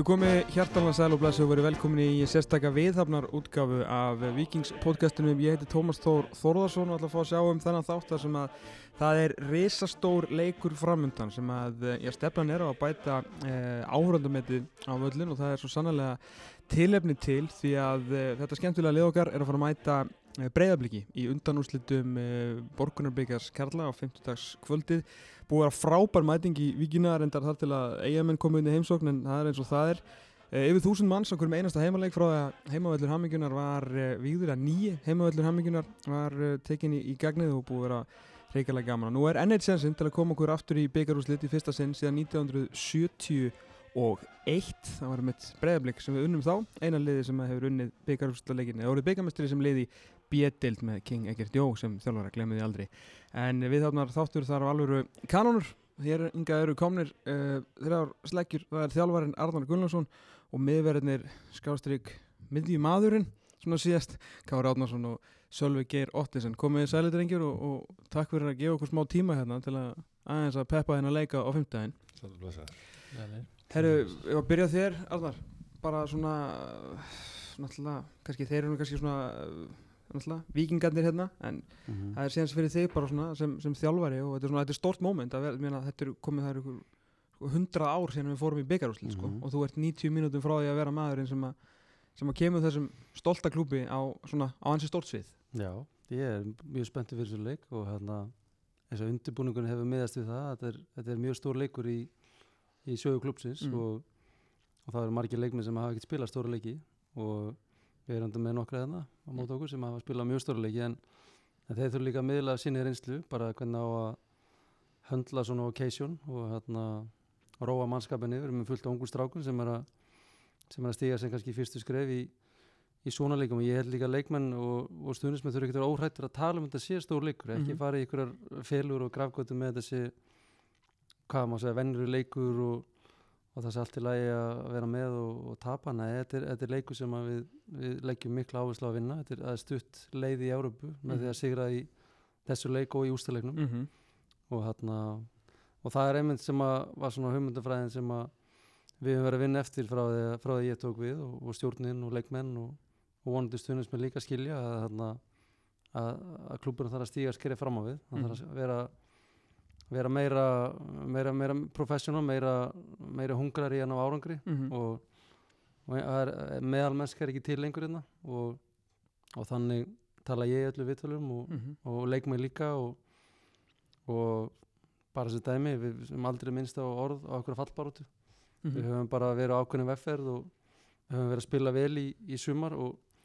Jú komi hjartalega sæl og blessu og verið velkomin í sérstakka viðhafnar útgafu af Vikings podcastinu. Ég heiti Tómas Þór Þórðarsson og ætla að fá að sjá um þennan þáttar sem að það er risastór leikur framöndan sem að ég stefnan er á að bæta eh, áhörðandametti á völlin og það er svo sannlega tilefni til því að eh, þetta skemmtilega lið okkar er að fara að mæta eh, breyðabliki í undanúslitum eh, Borgunarbyggjars Karla á 50 dags kvöldið búið að frábær mæting í vikina reyndar þar til að eigamenn komu inn í heimsókn en það er eins og það er. E, yfir þúsund manns á hverjum einasta heimaleik frá að heimavellur hamingunar var víður að nýji heimavellur hamingunar var e, tekin í, í gagnið og búið að reykjala gaman. Nú er enneitt sensin til að koma okkur aftur í byggarúslit í fyrsta sinn síðan 1971 það var mitt bregðarblik sem við unnum þá. Eina liði sem hefur unnið byggarúslitleikinni það voru byggarmestri sem liði B-dild með King Egert Jó sem þjálfara glemmiði aldrei. En við þáttar þáttur þar á alvöru kanónur. Hér ynga eru komnir uh, þrjár sleggjur, það er þjálfarin Arnar Gullarsson og miðverðinir skástrygg miðjumadurinn svona síðast, Kári Átnarsson og Sölvi Geir Ottisen, komið í sælitrengir og, og takk fyrir að gefa okkur smá tíma hérna til að aðeins að peppa hérna að leika á fymtdægin Herru, ég var að byrja þér Arnar, bara svona náttúrulega, kannski þeir eru kannski svona vikingarnir hérna en mm -hmm. það er síðan fyrir þig bara svona sem, sem þjálfari og þetta er svona, þetta er stort móment að vera, þetta er komið það er ykkur hundra ár síðan við fórum í byggarúsli mm -hmm. sko, mhm. og þú ert 90 mínútum frá því að vera maðurinn sem að, sem að kemur þessum stolta klúpi á svona, á hansi stort svið Já, ég er mjög spenntið fyrir þessu leik og hérna eins og undirbúningun hefur miðast við það þetta er, þetta er mjög stór leikur í, í sögu klúpsins mm. og, og það eru margir leikmið sem hafa ekkert spilað stóra leiki og við erum með nokkra þarna á mót okkur sem hafa spilað mjög stórleiki en, en þeir þurfu líka að miðla sinni reynslu bara hvernig á að höndla svona occasion og hérna róa mannskapinni, erum með fullt á ungu strákun sem er að, sem er að stíga sem kannski fyrstu skref í, í svona leikum og ég held líka leikmenn og, og stundismenn þurfu ekki að vera óhrættur að tala um þetta sé stór leikur, ekki mm -hmm. fara í ykkurar felur og grafgötu með þessi hvað maður segja, vennur leikur og og það sé allt í lagi að vera með og, og tapa Nei, þetta er, þetta er leiku sem við, við leggjum miklu áherslu að vinna þetta er, er stutt leið í Európu með mm. því að sigra í þessu leiku og í ústalegnum mm -hmm. og, hérna, og það er einmitt sem að var svona hugmyndafræðin sem að við höfum verið að vinna eftir frá því, frá því ég tók við og, og stjórnin og leikmenn og vonandi stundins með líka skilja að, hérna, að, að klúburinn þarf að stíga skerið fram á við það mm. þarf að vera vera meira, meira, meira professional, meira, meira hungrar í hann á árangri mm -hmm. og, og er, meðal mennsk er ekki til lengur hérna og, og þannig tala ég öllu viðtölum og, mm -hmm. og leik mig líka og bara þessi dæmi, við sem aldrei minnst á orð á okkur fallbarótu mm -hmm. við höfum bara verið ákveðin vefferð og við höfum verið að spila vel í, í sumar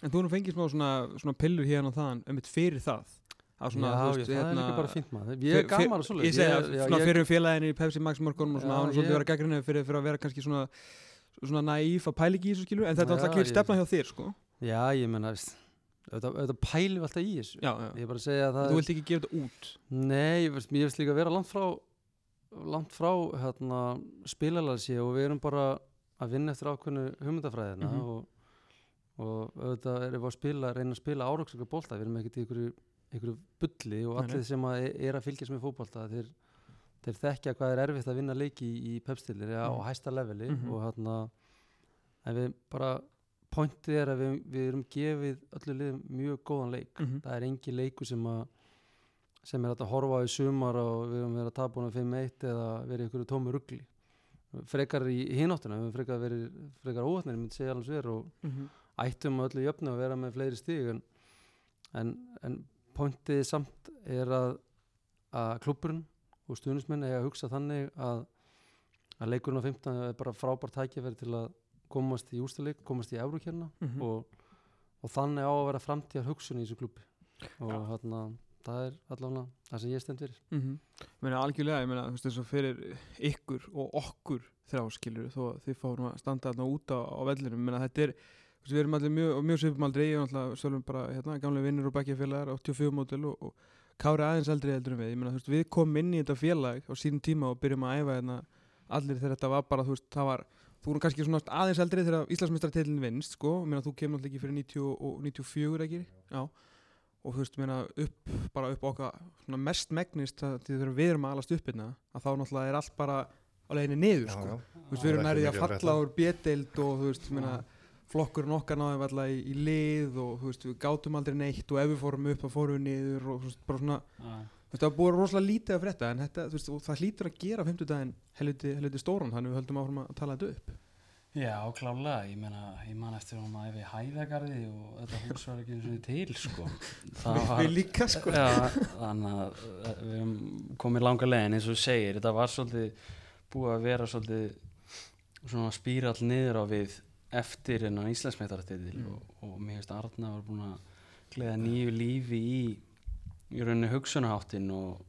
En þú erum fengið smá svona, svona pillur hérna og þann um eitt fyrir það Svona, já, veist, já, það hérna, er líka bara fint maður. Ég er gaman að svolítið Ég segja, svona fyrir félaginu í Pepsi Max morgunum og svona án og svolítið vera gaggrinu fyrir, fyrir að vera kannski svona svona næýf að pæli ekki í þessu skilu en þetta er alltaf ekki stefna hjá þér sko. Já, ég menna, þetta pæli við alltaf í þessu. Já, já. Ég er bara að segja að það Þú vilt ekki gefa þetta út? Nei, ég veist líka að vera langt frá langt frá hérna, spilalalsi og við erum bara að vinna eftir ákveðinu hugmyndafræðina mm -hmm. og, og auðvitað einhverju bulli og allir sem að er að fylgjast með fókbalta þeir, þeir þekkja hvað er erfitt að vinna leiki í, í pepstilir ja, mm. á hæsta leveli mm -hmm. og hérna en við bara pointið er að við, við erum gefið öllu liðum mjög góðan leik mm -hmm. það er engi leiku sem að sem er að horfa í sumar og við erum verið að tapa húnum 5-1 eða verið ykkur tómi ruggli frekar í hináttina, við erum frekar verið frekar óhætnir, ég myndi segja alveg sver og -hmm. ættum öllu jöfnu að vera með fleiri stíg en, en, en pointið samt er að, að klubburinn og stuðnismenn er að hugsa þannig að, að leikurinn á 15 er bara frábært tækifæri til að komast í ústaleik, komast í eurokérna mm -hmm. og, og þannig á að vera framtíðar hugsun í þessu klubbi og ja. hérna það er allavega það sem ég stend fyrir mm -hmm. Ég meina algjörlega, ég meina þú veist eins og fyrir ykkur og okkur þrjá skilur þó þið fáum að standa þarna úta á vellinum, ég meina þetta er við erum allir mjög, mjög svipum aldrei ég er náttúrulega sjálfum bara hérna, gamlega vinnir og bækjafélagar 84 mótil og, og Kári aðeins aldrei heldur en við, ég meina þú veist við komum inn í þetta félag á sínum tíma og byrjum að æfa hérna allir þegar þetta var bara þú veist það var, þú voru kannski svona aðeins aldrei þegar Íslandsmyndstartillin vinnst sko, ég meina þú kemur alltaf ekki fyrir 90 og 94 ekki, já. Og þú veist, ég meina upp, bara upp okkar svona mest megnist þegar við erum að alast upp hérna að þá náttúrulega er allt bara á leiðinni niður já, sko. já. Þú veist, við erum er nærið að falla úr B-deild og þú veist, minna, flokkurinn okkar náðum við alltaf í, í lið og þú veist, við gátum aldrei neitt og ef við fórum upp þá fórum við niður og þú veist, bara svona, Já. þú veist, það búið rosalega lítið að frétta en þetta, þú veist, það hlýtur að gera 50 daginn helviti, helviti stóran, þannig við höldum áfram að tala þetta upp. Já, klálega, ég meina, ég man eftir hún að við hæðagarði og þetta hús var ekki eins og til, sko. Við- líka, sko. Já, þannig að uh, við erum komið langa legin eins og þú segir, þetta var svolítið búið að vera svolítið svona spírall niður á við eftir hennan Íslandsmeistaratitil Mm. og, og mér finnst Arna var búin að gleða nýju lífi í í rauninni hugsunaháttin og,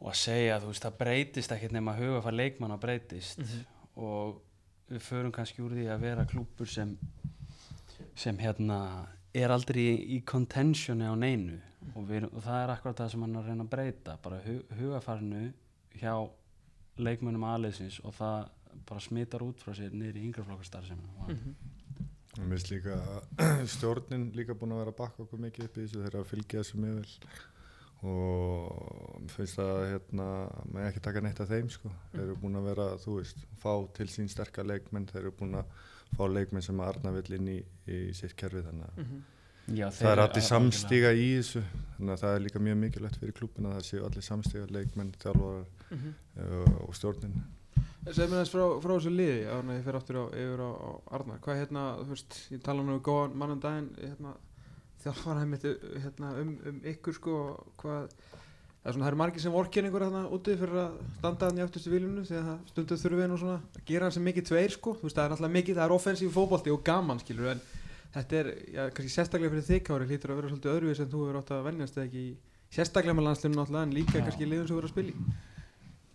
og að segja að þú veist það breytist ekkert nema að huga fyrir leikmann að breytist og við förum kannski úr því að vera klúpur sem sem hérna er aldrei í, í contentioni á neinu. Og, við, og það er akkurat það sem hann er að reyna að breyta bara hu, hugafarinu hjá leikmönnum aðleysins og það bara smitar út frá sér niður í yngreflokkastar sem Mhm. Mér finnst líka að stjórnin líka búin að vera að bakka okkur mikið upp í þessu þegar að fylgja þessu mjög vel og mér finnst að hérna, maður ekki taka neitt af þeim sko. þeir eru búin að vera, þú veist, fá til sín sterkar leikmenn, þeir eru búin að fá leikmenn sem að arna vill inn í, í sitt kerfi þannig að Mhm. Já, það er allir samstíga í þessu þannig að það er líka mjög mikilvægt fyrir klúbin að það séu allir samstíga leikmenn, þjálfarar Mhm. uh, og stjórnin Segð mér aðeins frá, frá þessu liði áður en ég fer aftur á, yfir á, á Arnar. Hvað hérna, þú veist, ég tala nú um góðan mann um daginn hérna, þjálfaraði mitt hérna, um, um ykkur sko, hvað það er svona, það eru margir sem vorkir einhver hérna úti fyrir að standa hann í afturstu viljunu að það stundu þurfi nú svona að gera sem mikið tveir sko, þú veist, það er alltaf mikið, það er offensív fótbolti og gaman skilur en þetta er, já, kannski sérstaklega fyrir þig Kári hlýtur að vera svolítið öðruvís en þú hefur átt að vennjast eða ekki sérstaklega með landslunum náttúrulega en líka Já. kannski liðum sem verður að spila í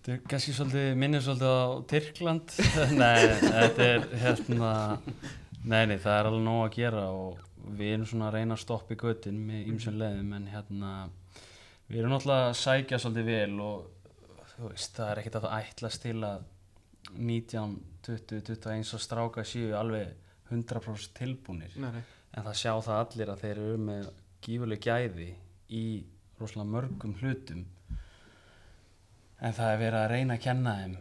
Þetta er kannski svolítið, minnir svolítið á Tyrkland. Nei, þetta er hérna Nei, nei, það er alveg nóg að gera og við erum svona að reyna að stoppa í göttin með ýmsum leiðum en hérna við erum náttúrulega að sækja svolítið vel og þú veist, það er ekkert að það ætlast til að 19, 20, 21 og stráka séu alveg 100% tilbúnir. Nei, nei. en það sjá það allir að þeir eru með gífuleg gæði í rosalega mörgum hlutum en það er verið að reyna að kenna þeim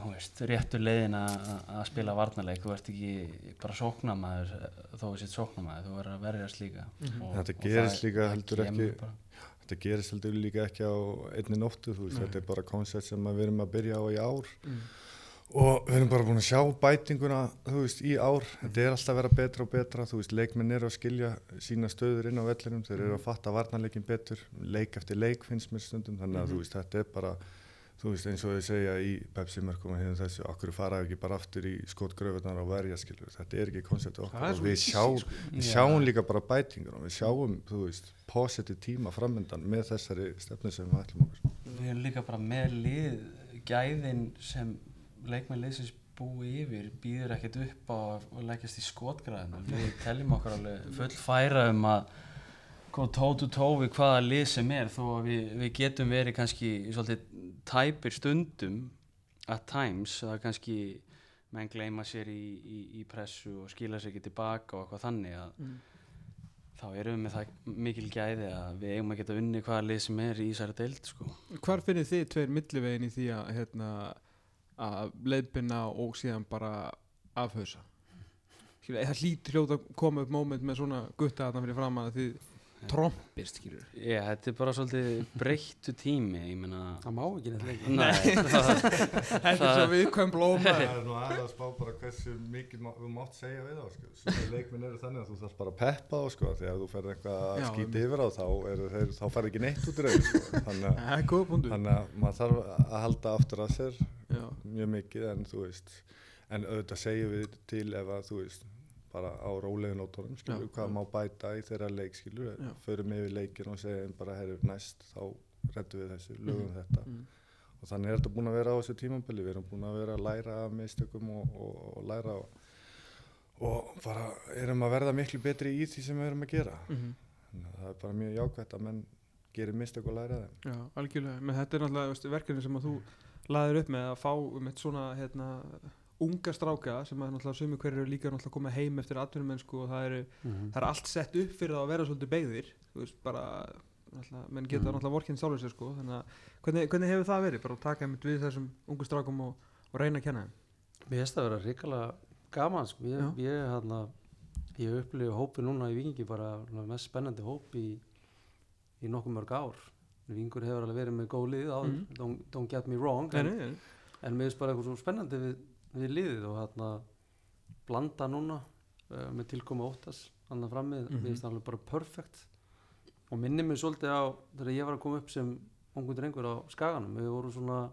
veist, réttu leiðin að að spila varnarleik, þú ert ekki bara sóknamaður þó þú sitt sóknamaður þú verður að verjast líka Mhm. og, Þetta gerist líka heldur ekki- bara. þetta gerist heldur líka ekki á einni nóttu veist, Nei. þetta er bara koncept sem að við erum að byrja á í ár Mm. og við erum bara búin að sjá bætinguna þú veist, í ár, þetta er alltaf að vera betra og betra, þú veist, leikmenn eru að skilja sína stöður inn á vellinum, þeir eru að fatta varnarleikin betur, leik eftir leik finnst mér stundum, þannig að Mhm. þú veist, þetta er bara þú veist, eins og þau segja í Pepsi mörgum og hefum þessu, okkur fara ekki bara aftur í skotgröfunar og verja, skilur þetta er ekki er okkar og við easy, sjá, sko. við Já. sjáum líka bara bætingur og við sjáum, þú veist, positive tíma framöndan með þessari stefnu sem við ætlum okkur við erum líka bara með lið gæðin sem leikmenn liðsins búi yfir býður ekkert upp á að leggjast í skotgræðinu við teljum okkar alveg full færa um að góð tó to tó við hvaða lið sem er þó að við, við getum verið kannski svolítið tæpir stundum at times það er kannski menn gleyma sér í, í, í pressu og skila sér ekki tilbaka og eitthvað þannig að Mm. þá erum við með það mikil gæði að við eigum að geta unni hvaða lið sem er í þessari deild sko. Hvar finnir þið tveir millivegin í því að hérna, að leiðbina og síðan bara afhauðsa? Það hlýtur hljóta að koma upp moment með svona gutta þarna fyrir fram að þið trompist, skilur. Já, þetta er bara svolítið breyttu tími, ég meina Það má ekki neitt lengi. Nei, Þetta er svo viðkvæm blóma. Það er nú aðeins að spá bara hversu mikið má, þú mátt segja við þá sko. Svona leikminn eru þannig að þú þarf bara að peppa þá sko. Þegar þú ferð eitthvað að Já, skýta yfir á þá, eru þeir, þá ferð ekki neitt út í reyð sko. þannig, að- Það er góð punktu. þannig að maður þarf að halda aftur að sér Já. mjög mikið en þú veist en auðvitað segjum við til ef að þú veist bara á rólegin nótunum skilur Já, hvað já. má bæta í þeirra leik skilur förum yfir leikin og segjum bara herru næst þá reddum við þessu, lögum þetta Mm. og þannig er þetta búin að vera á þessu tímambili við erum búin að vera að læra af mistökum og, og, og læra og, og bara erum að verða miklu betri í því sem við erum að gera Mhm. þannig að það er bara mjög jákvæmt að menn gerir mistök og læra þeim Já, algjörlega. Men þetta er náttúrulega verkefni sem að þú laðir upp með að fá um eitt svona hérna, unga stráka sem að náttúrulega sumi hverju eru líka náttúrulega koma heim eftir atvinnumennsku og það eru Mhm. það er allt sett upp fyrir að vera svolítið beigðir þú veist bara menn geta Mhm. náttúrulega vorkinn sjálfur sér sko þannig að hvernig, hvernig hefur það verið bara að taka einmitt við þessum ungu strákum og, og reyna að kenna þeim Mér finnst það að vera ríkala gaman sko. ég, ég, hana, ég upplifu hópi núna í Vikingi bara mest spennandi hóp í, í nokkuð mörg ár Vikingur hefur alveg verið með góð lið áður, Mhm. don't, don't get me wrong en, nei. en mér finnst bara eitthvað svo spennandi við, við liðið og hérna blanda núna uh, með tilkomu óttas að frammið, Mhm. mér finnst það alveg bara perfect og minni mig svolítið á þegar ég var að koma upp sem ungu drengur á skaganum, við vorum svona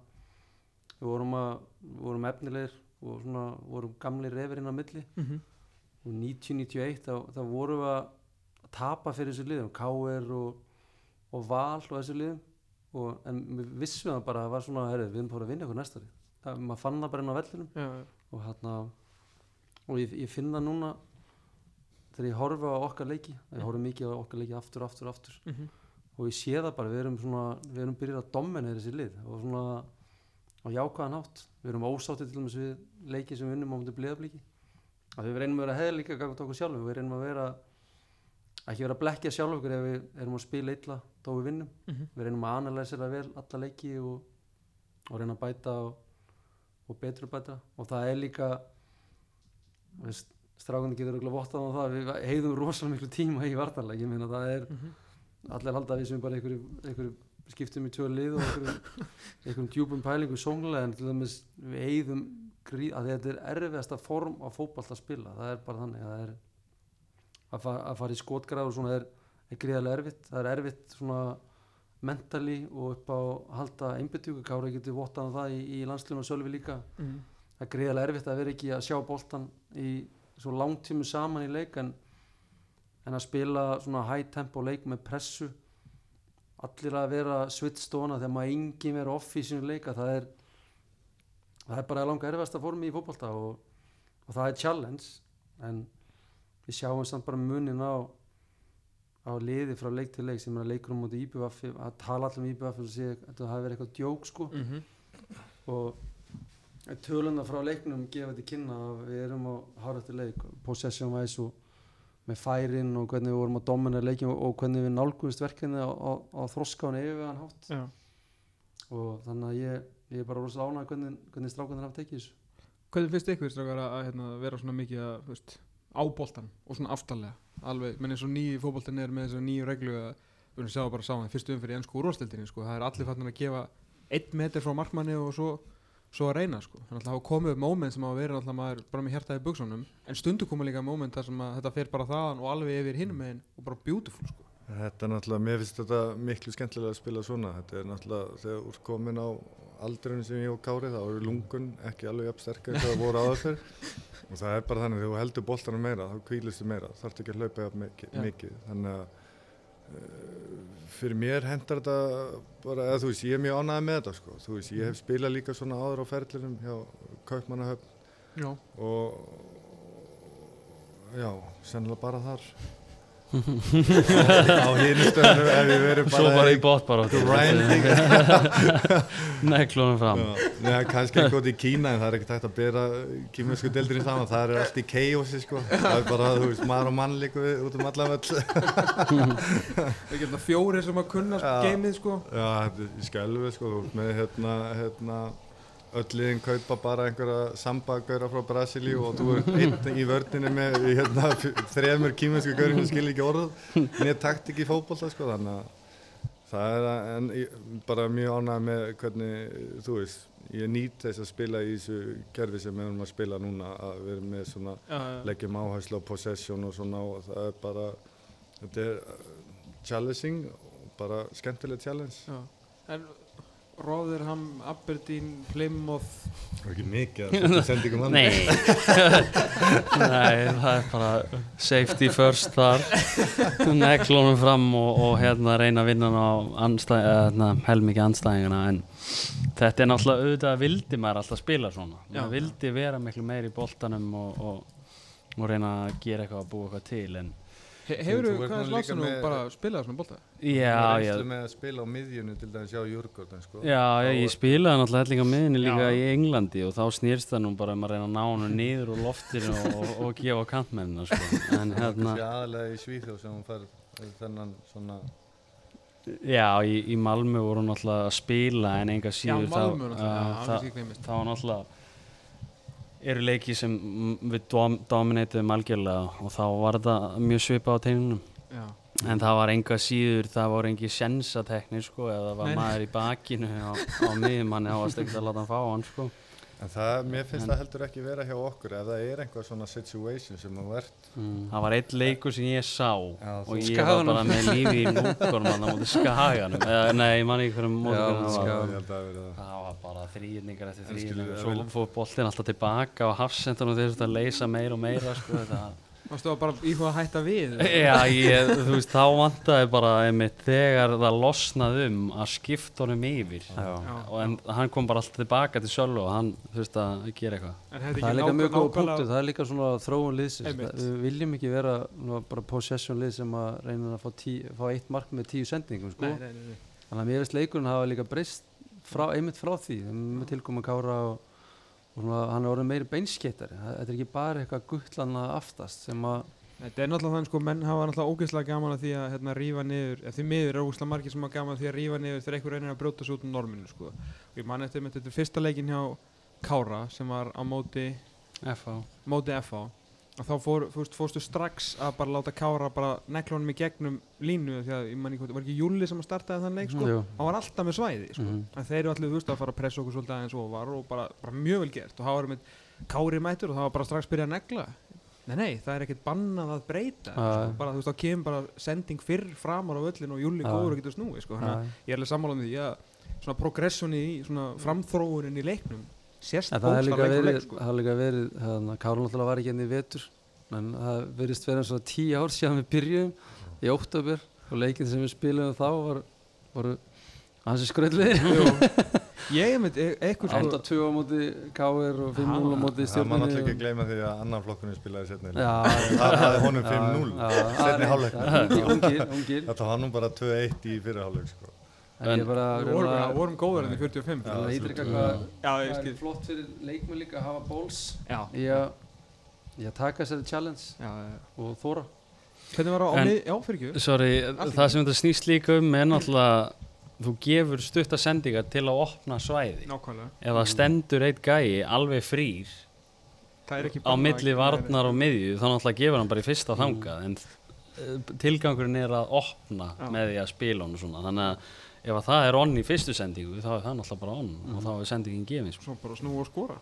við vorum, að, vorum efnilegir og svona vorum gamli refir inn á milli Mhm. og 1991 þá, þá vorum við að tapa fyrir þessu liðum K.R. og, og Val og þessu liðum og, en við vissum það bara að það var svona herrið, við erum bara að vinna ykkur næstari það, maður fann það bara inn á vellinum. Já, og hérna og ég, ég finn það núna þegar ég horfi á okkar leiki ég horfi mikið á okkar leiki aftur, aftur, aftur. Mhm. og ég sé það bara, við erum svona við erum byrjað að dominera þessi lið. Og svona á jákvæðan hátt við erum ósáttið til dæmis við leiki sem við vinnum á mútið bliðablíki að við reynum að vera heðið líka gangið okkur sjálfum. Við reynum að vera ekki vera að blekja sjálf okkur ef við erum að spila illa þó við vinnum. Mhm. við reynum að analysera vel alla leiki og, og reyna að bæta og, og betra. Bæta og það er líka strákundi getur örugglega vottað á það við heiðum rosalega miklu tíma í vartanleik ég meina það er Mhm. allir halda að við sem bara einhverju, skiptum í tvö lið og einhverjum, djúpum pælingu sónglega en til dæmis við grí, að þetta er erfiðasta form á fótball að spila. Það er bara þannig að það er að, fa að fara í skotgráð og svona er, er gríðarlega erfitt. Það er erfitt svona mentali og upp á að halda einbytjúku Kára getur vottað um það í, í landslunum og sölvi líka. Mhm. það er gríðarlega erfitt að vera ekki að sjá boltan í svo langtímu saman í leik en, en að spila svona high tempo leik með pressu. Allir að vera svittstóna þegar maður engin vera off í sínu leika það er það er bara langa erfiðasta formi í fótbolta og, og það er challenge en við sjáum samt bara munin á á liði frá leik til leik sem er að leikur um mútið IBVF að tala allir um IBVF og segja að þetta hafi verið eitthvað djók sko Mhm. og töluna frá leiknum gefa þetta kynna að við erum á háraftur leik possession wise og með færin og hvernig við vorum að domina leikin og, hvernig við nálgumist verkefni á, á, á og neyfiðan hátt Já. og þannig að ég, ég er bara rosalega ánægð hvernig, hvernig strákanir hafa tekið þessu Hvernig finnst ykkur strákar að, að hérna, vera svona mikið að, þú veist, á boltan og svona aftalega alveg, menn eins og nýju fótboltin er með þessu nýju reglu að við erum sjá bara sá hann fyrstu umfyrir í ennsku úrvastildinni sko. það er allir fannir að gefa einn meter frá markmanni og svo, svo að reyna sko. þannig að hafa komið upp moment sem hafa verið alltaf maður bara með hjartaði buksunum en stundu koma líka moment þar sem að þetta fer bara þaðan og alveg yfir hinum megin og bara beautiful sko. Þetta er náttúrulega, mér finnst þetta miklu skemmtilega að spila svona. Þetta er náttúrulega, þegar ert komin á aldrun sem ég og Kári, þá eru lungun ekki alveg jafn sterkar eins og það voru áður fyrr. Og það er bara þannig, þegar þú heldur boltanum meira, þá kvílistu meira, þarf ekki að hlaupa jafn mikið. Mikið. Þannig að uh, fyrir mér hendar þetta bara, eða þú veist, ég er mjög ánægð með þetta sko. Þú veist, ég hef spilað líka svona áður á ferlinum hjá Kaupmannahöfn Já. og já, sennilega bara þar. Á hinu stöðinu ef við verum Svo bara í bótt bara. Neklunum fram. Já, neða, kannski eitthvað í Kína en það er ekkert hægt að bera kýmjösku deildinni saman. Það er allt í chaosi sko. Það er bara, þú veist, maður og mann líka út um allan völl. Við getum fjóri sem að kunna geimið sko. Já, þetta er skjálfið sko, með hérna, hérna öll liðin kaupa bara einhverja sambagöra frá Brasilíu og þú er einn í vördninni með hérna, þremur kýmjösku gaurin sem skil ekki orðað nýja taktik í fótbolta sko þannig að það er að, en bara mjög ánægð með hvernig þú veist, ég nýt þess að spila í þessu kerfi sem við erum að spila núna að við erum með svona Já, já. leggjum áherslu á possession og svona og það er bara þetta er uh, challenging bara skemmtileg challenge Já. En Rotherham, Aberdeen, Plymouth. Það er ekki mikið að sendi ykkur mann Nei. Nei, það er bara safety first þar. Neklunum fram og, og hérna reyna að vinna hann á hérna, helmikið anstæðingana en þetta er náttúrulega auðvitað vildi maður alltaf spila svona. Maður vildi vera miklu meir í boltanum og, og, og reyna að gera eitthvað að búa eitthvað til en Hefur Þú þú, er nú slátt sem þú bara spilaði svona bolta? já, það já, er með að spila á miðjunu til dæmis hjá Jurgården sko. Já, já, ég spilaði náttúrulega helling á miðinni líka Já. í Englandi og þá snýrst það nú bara um að reyna að ná hann niður úr loftinu og, og, og gefa kantmennina sko. en hérna, Þessi aðalega í Svíþjóð sem hún fær þennan svona já, í, í Malmö voru hún náttúrulega að spila en enga Já, síður Malmö uh, já, það, það var náttúrulega eru leiki sem við dom dominatuðum algjörlega og þá var þetta mjög svipað á teininum Já. en það var enga síður, það voru engi sensateknir sko, eða það var Nei. maður í bakinu á, á miðjum hann varst ekkert að láta hann fá hann sko. En það, mér finnst En- það heldur ekki vera hjá okkur ef það er einhver svona situation sem þú ert Mm. það var eitt leikur sem ég sá Já, og ég var Skaganum. bara með lífi í lúkorn á móti skaganum eða nei, ég man ekki hverjum móti það var. Skaganum. Ég held að það hafi verið það. það var bara þrýðningar eftir þrýðningar það svo fór boltinn alltaf tilbaka á hafsendunum þeir þurftu að leysa meira og meira sko, það Varstu að bara íhuga að hætta við? Já, ég, þú veist, þá vantaði bara einmitt þegar það losnaði um að skipta honum yfir Já. Já. og en hann kom bara alltaf tilbaka til Söllu og hann þurfti að gera eitthvað Það er líka mjög góð punktu, það er líka svona þróun liðsins. Það- Við viljum ekki vera nú, bara possession lið sem að reyna að fá, tí, fá eitt mark með tíu sendingum sko. Nei, nei, nei. Þannig að mér veist leikurinn hafa líka breyst frá, einmitt frá því með tilkomu Kára og, og svona, hann er orðin meiri beinskeittari Þetta er ekki bara eitthvað guttlana aftast sem að Þetta er náttúrulega þannig sko, menn hafa náttúrulega ógeðslega gaman að því að hérna rífa niður, eða því miður er ógeðslega margir sem hafa gaman að því að rífa niður þegar einhver reynir að brjóta sig út um norminu sko. Og ég man eftir með þetta fyrsta leikin hjá Kára sem var á móti, F.A. móti FH þá fór, fórst, fórstu strax að bara láta Kára bara nekla honum í gegnum línu því að ég man ekki var ekki Júli sem að startaði þann leik sko, Jú. hann var alltaf með svæði sko. Mhm. en þeir eru allir þú veist að fara að pressa okkur svolítið aðeins og var og bara, bara mjög vel gert og það var með Kári mætur og það var bara strax byrjað að negla nei nei, það er ekkert bannað að breyta Já. sko. bara þú veist þá kemur bara sending fyrr framar á völlin og Júli góður og getur snúið sko. Þannig að Nei. ég er alveg sammála með því að svona progressjoni í svona framþróunin í leiknum sérst En það er líka verið, leik sko. það er líka verið, hérna, Kára náttúrulega var ekki enn í vetur, en það verðist vera eins og tíu ár síðan við byrjum í óttabur og leikinn sem við spilum þá var, voru hansi skröldliðir. ég er með eitthvað sko 8-2 á móti Káir og 5-0 á móti Það má náttúrulega ekki stjórnunni. gleyma því að annan flokkurinn spilaði setni Já, Það hafði honum 5-0 Seinni hálfleik. Þetta var nú bara 2-1 í fyrirháleik sko. En við vorum, góður enn í 45 Já, Það ítrykka svo- hvað það er flott fyrir leikmenn líka að hafa bóls Já, í að, taka þessari challenge já, já. og þóra. Hvernig var það á Allt í það sem þetta snýst líka um er náttúrulega þú gefur stutta sendingar til að opna svæði. Nákvæmlega. Ef það stendur eitt gæi alveg frýr er á milli varnar og miðju þá náttúrulega gefur hann bara í fyrsta þangað en uh, tilgangurinn er að opna með því að spila hann og svona. Þannig að ef að það er on í fyrstu sendingu þá er það náttúrulega bara on og þá er sendingin gefin sko. Svo bara snúa og skora.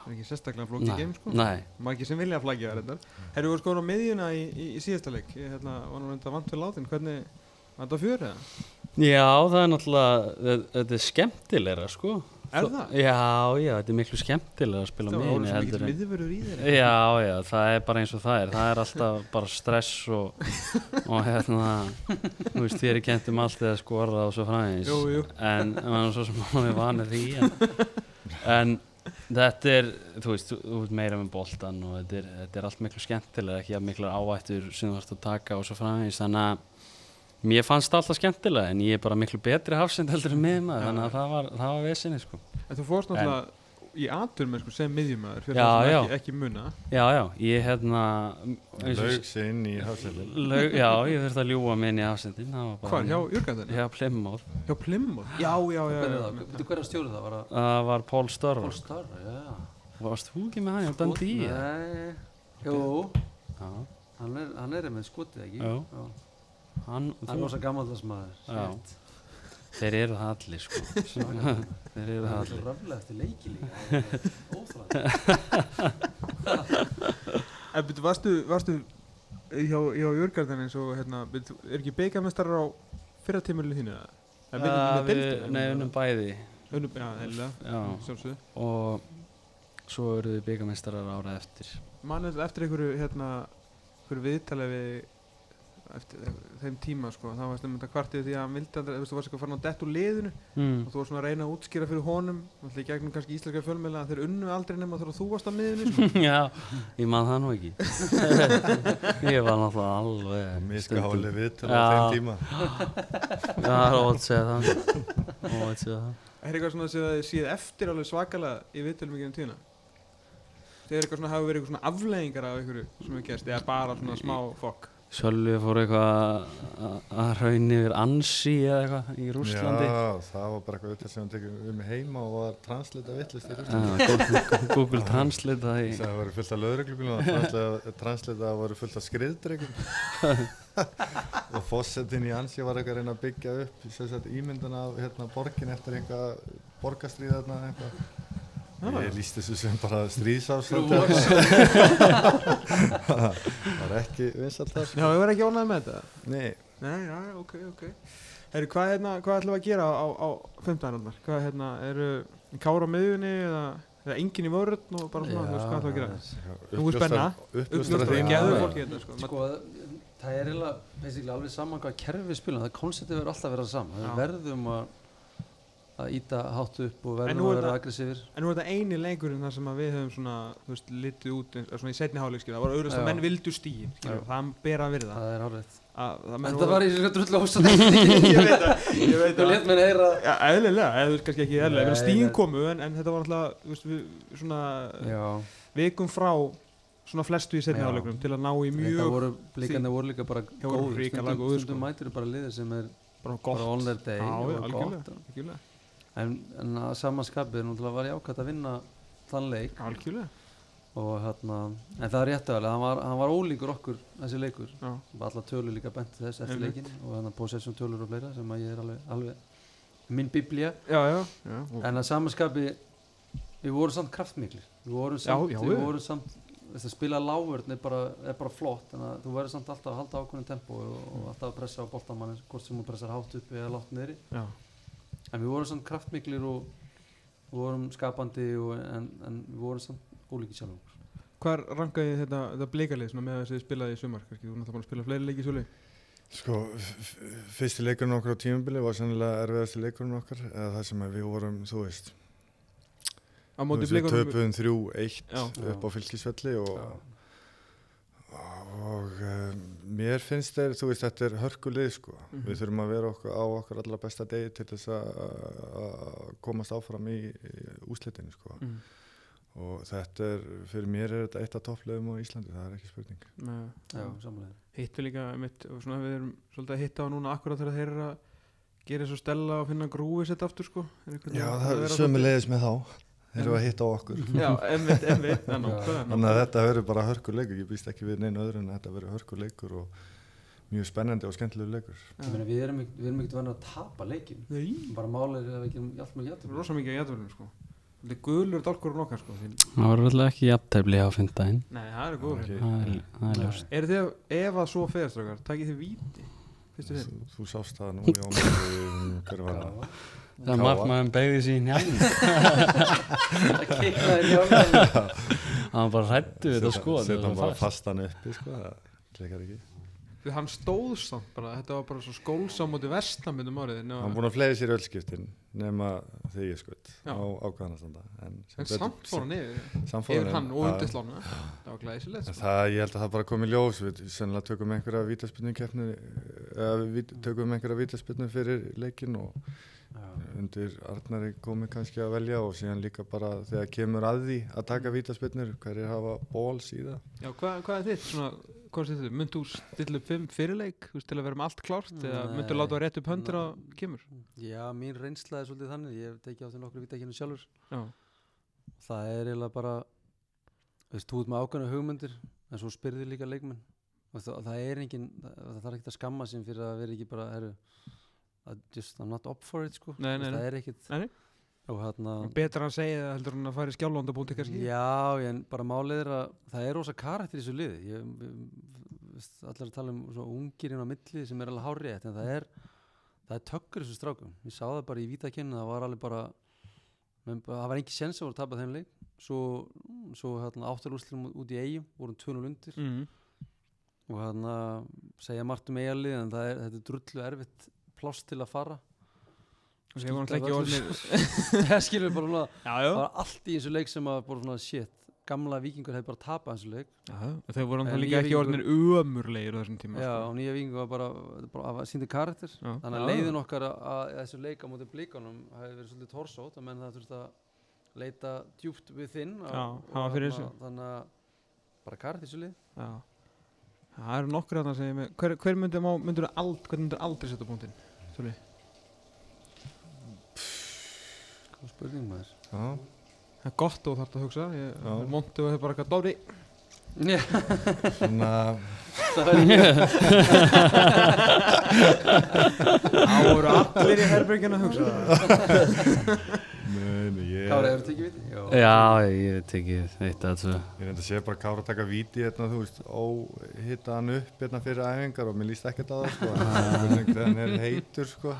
Það er ekki sérstaklega flókið game sko. nei, Margir sem vilja að flækja það reyndar. Herru, við vorum skora á miðjuna í, í, í síðasta leik. Ég hérna, var nú reynda vant við látin Hvernig, var þetta fjör eða? já það er náttúrulega þe- þetta er skemmtilegra sko Er það? Já, já, þetta er miklu skemmtilegra að spila á Það var svo mikill en miðvörður í þér Já, já, það er bara eins og það er það er alltaf bara stress og, og hérna þú veist, þér er kent um allt eða skora og svo fræðins Jú, jú. en er svo sem maður er vanið því en, en þetta er þú veist, þú ert meira með boltan og þetta er, þetta er allt miklu skemmtilega ekki að miklu ávættur sem þú þarfst að taka og svo fræðins þannig að mér fannst það alltaf skemmtilega en ég er bara miklu betri hafsend heldur en miðmaður þannig að það var, það var vesinni sko En þú fórst náttúrulega í atur með sko sem miðjumæður Fyrir Já, það sem já. ekki, ekki muna Já, já, ég hérna eins og- Laug sig inn í hafsendin Laug, já, ég þurfti að ljúa mig inn í afsendin Hvar, hjá Jörgandenni? Hjá Plymouth Hjá Plymouth? Já, já, já, Hver er já, það? Veitu hver er stjórið það? Var það Það var Paul Störvar Paul Starr? Já. Varst þú ekki með hann hjá Dundee? eða? Nei, jú, Já, hann er, hann er með skotið ekki? Hann, Hann er þú, rosa gammaldags maður. Þeir eru það allir sko. Þeir eru það er allir. raflega eftir leiki líka. Óþræð. En byrju, varstu, varstu hjá, hjá Jörgandenni eins og hérna, byrju, er ekki beigamestarar á fyrra tímulinu þínu deildina? nei, unnum bæði. Unnum, já, sjálfsögðu. Og svo eru við byggameistarar ára eftir. Man eftir einhverju, hérna, einhverju viðtali við eftir þeim tíma, sko, þá varst um þetta kvartið því að hann vildi aldrei, þú veist, þú varst eitthvað farin á dett úr liðinu mm. og þú varst svona að reyna að útskýra fyrir honum alltaf í gegnum kannski íslenska fjölmiðla að þeir unnu aldrei nema þegar þú varst á miðinu, sko. Já, ég man það nú ekki. Ég var náttúrulega alveg háli viðtölu á þeim tíma. Já, það er óvægt að segja það. Óvægt að segja það. Er eitthvað svona sem þið séð eftir alveg gennum tíðina? Þegar eitthvað svona hafi verið eitthvað svona afleiðingar af einhverju sem hefur gerst eða bara svona smá fokk? Sölvi fór eitthvað að- að raun yfir Ansi eða eitthvað í Rússlandi Já, það var bara eitthvað auðvitað sem hann tekið um heima og var translita vittlist í Já, Rússlandi. Google, Google Translate það í Það voru fullt af löðreglubílum og translita, translita voru fullt af skriðdregum. og fossetin í Ansi var eitthvað að reyna að byggja upp sagt, ímyndan af hérna, borgin eftir einhvað borgastríð þarna eitthvað. Ég líst þessu sem bara stríðsástand. það var ekki vinsalt það. Já, ég var ekki ánægð með þetta. Nei, Nei, já, ok, ok. Herru, hvað, hérna, hvað ætlum við að gera á, á 15. alvar? Hvað, hérna, eru kára á miðunni eða, eða engin í vörðn og bara svona, þú veist, hvað ætlum við að gera? Nú er spenna. Þín. geðu Já. fólki þetta, sko. Sko, það er eiginlega basically alveg saman hvað kerfi við spilum, það konceptið verður alltaf að vera saman, Já. við verðum að íta hátt upp og En nú að er vera aggressífir En nú er þetta eini leikurinn þar sem við höfum svona, þú veist, litið út, svona í setni skilja, það var auðvitað að Já. menn vildu Já. það ber að virða. það er hárreitt Að, það Þetta var í þessu drullu ósann ég veit það, Þú let mér heyra Já, eðlilega, eða þú veist kannski ekki eðlilega, nei. komu en, en þetta var alltaf, þú veist, við, svona Já, vikum frá svona flestu í setni Já. hálfleikum til að ná í þetta mjög voru blikarnir voru Já, Já, já, en, en að samanskapið náttúrulega var jákvæmt að vinna þann leik Algjörlega, og hérna en það er rétt aðalega, hann var, hann var ólíkur okkur þessi leikur, já. alla tölur líka bent þess eftir Einmitt. leikin og þannig possession tölur og fleira sem að ég er alveg, alveg minn biblía Já, já, já. og- en að samanskapi við vorum samt kraftmiklir við vorum samt, Já, já, við við. vorum samt þess að spila lágvörn er bara, er bara flott en að þú verður samt alltaf að halda ákveðin tempo og, og alltaf að pressa á boltamann hvort sem þú pressar hátt uppi eða látt niðri já. En við vorum samt kraftmiklir og við vorum skapandi og, en, en við vorum samt ólíki sjálf okkur Hvar rankaði þetta, þetta blikalið svona með þess að þið spilaði í sumar, þú er náttúrulega að spila fleiri leiki í svo leik? Sko, fyrsti leikurinn okkar á tímubili var sennilega erfiðasti leikurinn okkar eða það sem við vorum, þú veist við töpuðum þrjú eitt Já. upp á fylgisvelli og, Já. og um, mér finnst þeir, þú veist, þetta er hörkulið sko, Mhm. við þurfum að vera okkur, á okkar allra besta degi til þess að komast áfram í, í úslitinu sko. Mm. og þetta er, fyrir mér er þetta eitt af topplegum á Íslandi, það er ekki spurning. Nei, Já, samanlega Hittu líka mitt, og svona við erum svolítið að hitta á núna akkurat þegar þeir eru að gera svo stella og finna grúi sett aftur sko. Er Já, veginn að það er sömulegis með þá þeir eru að hitta á okkur Já, emmitt, Já. Þannig að þetta verður bara hörkuleikur, ég býst ekki við neina öðru en þetta verður hörkuleikur og mjög spennandi og skemmtilegur leikur. Ég meina, við erum ekki- við erum ekkert vanið að tapa leikin Nei, bara málið er að við gerum allt með jættum rosa mikið að jætverðinu sko. Þetta er gulur dálkurinn okkar sko. Því, Það var alltaf ekki jafntefli á fymndaginn nei, það er góður. Ok. Það er, er Er þið, ef að svo feðastrakar, takið þið víti? Þú, sást það nú, Jón, hver var það? Það Káa. markmaðurinn beigði sín Það kiknaði njálfum Hann var bara hrættu við þetta sko Setja hann bara fastan uppi, sko, það klikkar ekki. Því hann stóð samt bara, þetta var bara svo skólsam mútið vestamöndum árið. Hann búin að fleiri sér öllskiptin nema þegar ég skutt á ákvæðanastanda. En, En betur- samt fór hann yfir, samt fór yfir hann og Já. undir slána. Það var glæsilegt En sko. Það, ég held að það bara komi ljós, við sennilega tökum einhverja við tökum einhverja vítaspinnu fyrir leikin og undir Arnari komi kannski að velja og síðan líka bara þegar kemur að því að taka vítaspinnur, hverjir hafa bóls í það. Já, hvað, hvað er þitt? Svona, hvað er þitt? Myndu þú stilla upp fyrirleik til að vera með allt klárt eða Nei. myndu láta að rétt upp höndur að kemur? Já, mín reynsla er svolítið þannig ég hef tekið á því nokkru vítakinu sjálfur Já, það er eiginlega bara veist, þú ert með ákveðna hugmyndir en svo spyrðir líka leikmenn og það, það er engin, það, það þarf ekkert að skamma sín fyrir að vera ekki bara, herru just, I'm not up for it sko. Nei, nei, það er og hérna betra að segja það heldur en að fara í skjálfandabúti kannski. Já, en bara málið er að það er rosa karakter í þessu liði. Ég, veist, allir að tala um svo ungir inn á milli sem er alveg hárið en það er, það er tökkur þessu strákum. Ég sá það bara í vítakynnu, það var alveg bara það var ekki sens að voru að tapa þeim leik. Svo, svo hérna, áttalúslum út í eigum vorum 2-0 undir. Mm. og hérna segja margt um eigalið en er, þetta er drullu erfitt pláss til að fara voru Skipta náttúrulega ekki orðnir það skilur bara svona það var allt í þessu leik sem að bara svona shit gamla vikingur hefði bara tapað þessu leik Þeir voru náttúrulega líka ekki orðnir ömurlegir á þessum tíma Já, sko. og nýja vikingur var bara, bara að síndi karakter Já. þannig að leiðin okkar að, að þessu leik á móti blíkanum hefði verið svolítið torsót að menn það þurfti að leita djúpt við þinn Já, var fyrir þessu. þannig að bara karakter þessu lið Já. Það eru nokkur sem ég með Hver, myndir aldrei setja punktinn? Svolí Góð spurning maður. Já, Það er gott og þarf að hugsa. Ég er montu og hefur bara eitthvað Dóri svona Það voru allir í herberginu að hugsa Nei, nei, ég Kári, hefur tekið viti? Já, Já, ég tekið eitt að tvö Ég reyndi að sé bara Kára taka víti hérna, þú veist, óhitta hann upp hérna fyrir æfingar og mér líst ekkert á það, sko. Hvernig hann er heitur, sko.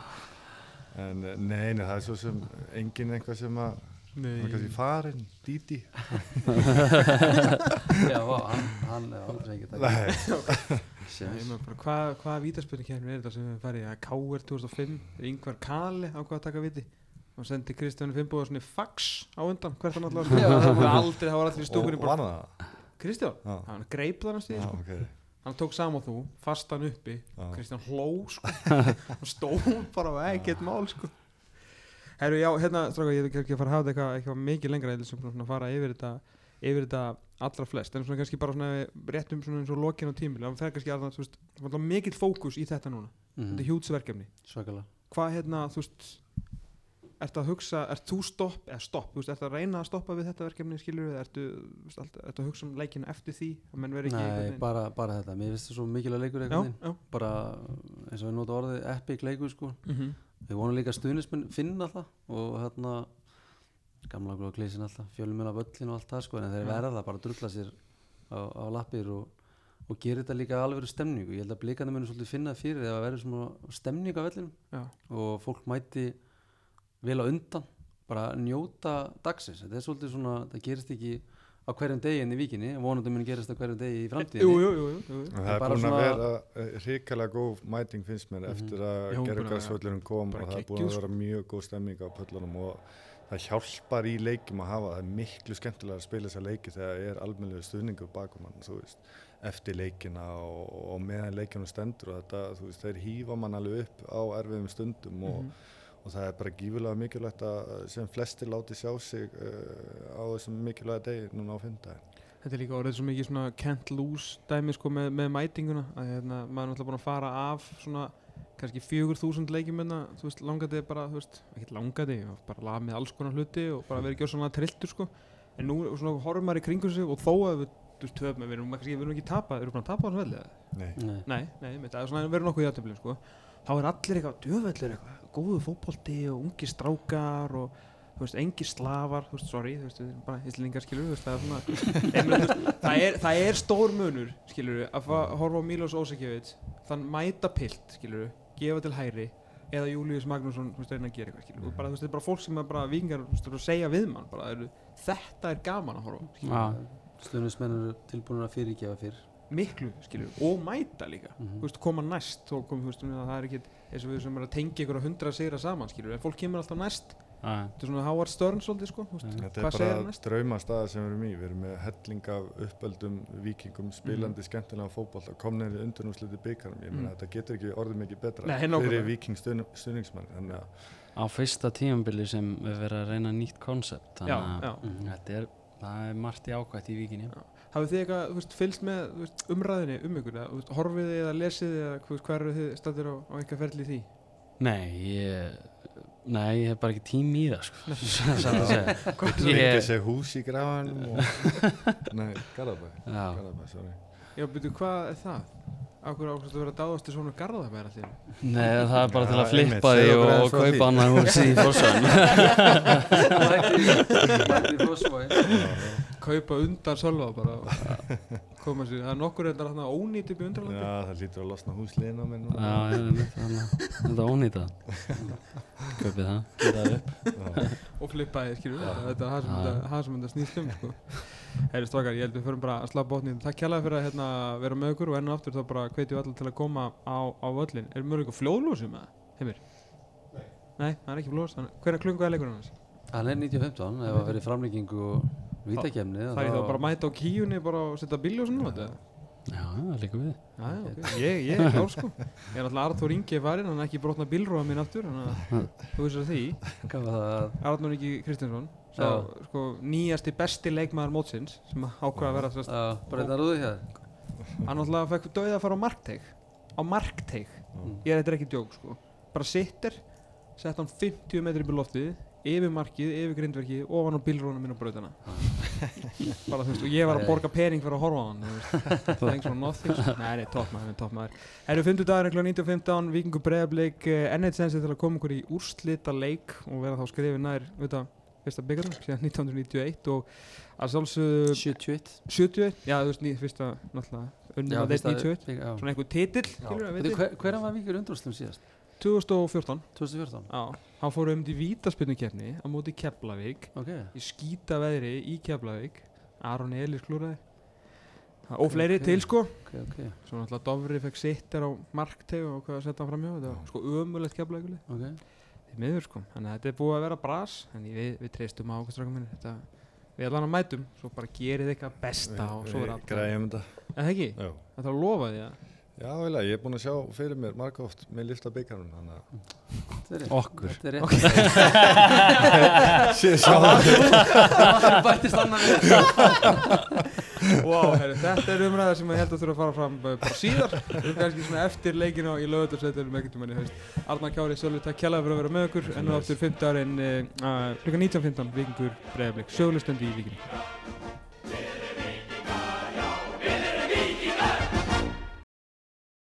En eh, nei, nei, það er svo sem enginn eitthvað sem að, hann er kannski farinn, Díti. já hann, hann er aldrei ekki Nei, bara, Hvað hva vítaspilni kemur er þetta sem við farið að K.R. 2005 Yngvar Kali ákvað að taka viti og sendi Kristjáni Finnbúðarssoni fax á undan hvert hann alltaf Já. það voru aldrei, það var allir í og stúkunni var bara, það? Kristján, Já, hann greip það næstu já, sko. ok. hann tók saman þú, fastan uppi Já. Kristján hló sko. og stóð bara og ekkert mál sko. Herru, já, hérna, stráka, ég vil ekki fara að hafa þetta eitthvað, mikið lengra, vil sem svona fara yfir þetta yfir þetta allra flest. En svona kannski bara svona rétt um svona eins og lokin á tímil það fer kannski það, þú veist, mikill fókus í þetta núna, þetta er mm. hjútsverkefni. Svakalega. Hvað hérna, þú veist ertu að hugsa, ert þú stopp eða stopp, þú veist, ertu að reyna að stoppa við þetta verkefni skilur við, ertu, alltaf, ertu að hugsa um leikinu eftir því, að menn veri ekki Nei, bara, bara þetta, mér finnst það svo mikilvæg leikur já, einhvern veginn. já, bara eins og við nota orðið epic leikur sko. Mm við vonum líka stuðnismenn finna það og hérna gamla góða klísin alltaf, fjölum af öllin og allt það sko en þeir Já. verða bara að drulla sér á, á lappir og, og gera þetta líka alveg stemningu, ég held að blíkandi vel á undan bara njóta dagsins þetta er svolítið svona, það gerist ekki á hverjum degi inn í víkinni, vonandi mun gerist á hverjum degi í framtíðinni jú, jú, jú, jú, jú. En Það er bara búin að vera eh, hrikalega góð mæting finnst mér Mhm. eftir að gerðugarsvöllurinn kom og það er búin að vera mjög góð stemming á pöllunum og það hjálpar í leikjum að hafa það er miklu skemmtilega að spila þessa leiki þegar það er almennilegu stuðningur bakum hann þú veist, eftir leikina og, og meðan leikinu stendur og þetta, þú veist, þeir hýfa mann alveg upp á erfiðum stundum og, Mhm. Og það er bara gífulega mikilvægt að sem flestir láti sjá sig uh, á þessum mikilvæga degi núna á fimmtæðin Þetta er líka orðið svo mikið svona can't lose dæmi sko með, með mætinguna að hérna, maður er náttúrulega búin að fara af svona kannski fjögur þúsund leikjum hérna, þú veist, langandi bara, þú veist, ekkert langandi bara laga með alls konar hluti og bara verið gjör svona trilltur sko, en nú svona horfum maður í kringum sig og þó að við, þú veist, töfum við erum kannski, við erum ekki tapa, erum við búin að tapa á þessu velli eða? Nei, Nei. Nei, nei, það er svona verið nokkuð í aðtöflum sko. Þá er allir eitthvað djöfellir eitthvað. Góðu fótbolti og ungi strákar og þú veist, engi slafar þú veist, sorry, þú veist, bara íslingar skilur veist, það er svona það, er, það er stór munur, skilur að fa- horfa á Milos Ósakjöfits þann mæta pilt, skilur gefa til hæri eða Július Magnússon þú veist, reyna að gera eitthvað, skilur bara, þú veist, þetta er bara fólk sem er bara vingar þú veist, að segja við mann, bara, þetta er gaman að horfa skilur, Já, stuðnismenn eru tilbúin að fyrirgefa fyrr miklu, skilur, og mæta líka Mhm. þú veist, koma næst og kom, veist, það er ekki eins og við sem er að tengja ykkur að hundra sigra saman skilur, en fólk kemur alltaf næst já, þetta er svona Howard Stern svolítið sko þú veist. Þetta er bara næst? draumastaða sem við erum í. Við erum með helling af uppöldum vikingum, spilandi skemmtilega fótbolta, komnir í undurnúsliti byggarum. Ég meina Mm. þetta getur ekki orðið mikið betra fyrir viking stuðningsmann. Þannig að á fyrsta tímambili sem við verðum að reyna nýtt konsept þannig að þetta er, það er margt í víkinni hafið þið eitthvað, veist, fylgst með veist, umræðinni um ykkur, eða, þú veist, horfið þið eða lesið þið eða hvað eru þið stættir á, á eitthvað ferli því Nei, ég Nei, ég hef bara ekki tími í það sko. Satt að segja. það Ég- ekki sér hús í grafanum og... Nei, Garðabæ. Já, Garðabæ, sorry. já, byrju, hvað er það? Akkur ákvæmst að vera dáðast til svona garðabæra allir Nei, það er bara til að flippa því og, og kaupa annað hús í Fossvögn Mætti í Fossvogi. Kaupa undan sölva bara koma sér, það er nokkur reyndar þarna ónýtt upp í undralandi Já, það lítur að losna húsliðina minn. núna. Já, ég veit þannig Þetta er ónýta Kaupið það, gera það upp og flippaði, skilur við, þetta er það sem þetta- það þetta snýst um sko. Heyri strákar, ég held við förum bara að slá botnið Takk kjærlega fyrir að hérna, vera með okkur og enn og aftur þá bara hvetjum við allir til að koma á, á völlin Er mjög eitthvað fljóðlósum með það? Heimir? Nei Nei, það er ekki fljóðlós, hver er klungaði leikurinn hans? Hann er 95 ef það verið framlíkingu og vítakemni Það er þá bara að mæta á kíunni bara og setja bíljósinu á þetta? Já, það líka við Já, já, ok, ég, ég er klár sko. Ég er alltaf Arþór Ingi er farinn, hann er ekki brotna bílróða mín aftur Þannig að þú veist að því. Hvað var það? Arnur Ingi Kristinsson Sá, sko, nýjasti besti leikmaður mótsins sem ákveða að vera sérst hann náttúrulega fekk döið að fara á markteig á markteig, ég er þetta er ekki djók sko. Bara sittir, sett hann 50 metri upp í loftið, yfir markið yfir grindverkið, ofan á bílrónum minn á brautana bara þú veist, og ég var að borga pening fyrir að horfa á hann það er einhvern svona nothing. Nei, nei, toppmaður, toppmaður Erum 50 dagar, kl. 19.15, Víkingur Breiðablik ennett sensi til að koma okkur í úrslita leik og vera þá skrifið nær auðvitað fyrsta byggjarum, síðan 1991 og að sjálfsögðu 71 71, já þú veist, ný, fyrsta náttúrulega unnum að fyrsta- 91 já. svona einhver titill, skilur við, Veitu, veitir? hver, Hvernig var Víkur undrústum síðast? 2014, 2014? já, hann fór um til vítaspilnukefni á móti Keflavík. Ok, í skýta veðri í Keflavík. Aron Elís klúraði og fleiri Ok. til sko. Ok, ok, svo náttúrulega Dofri fekk sittir á markteg og hvað að setja hann framjá þetta var sko ömulegt Keflavíkuleg ok. Því miður sko, þannig að þetta er búið að vera bras en við, við treystum á okkur strákum minni þetta, við allan að mætum, svo bara gerið eitthvað besta og svo er Við allt græjum þetta. Já. eiginlega, ég er búinn að sjá fyrir mér marga oft með lifta byggarnum, þannig að Þetta er rétt. Okkur. Þetta er rétt Sér sjá Það bættist annar við wow, heru, þetta er umræða sem ég held að þurfa að fara fram uh, bara síðar við erum kannski svona eftir leikinu í lögutarsveitunum ekkert um henni haust Arnar Kjári, Sölvi, takk kjærlega fyrir að vera með okkur en nú aftur 5. árin uh, klukka 19.15 vikingur bregðarblik, sjöglustöndi í vikinu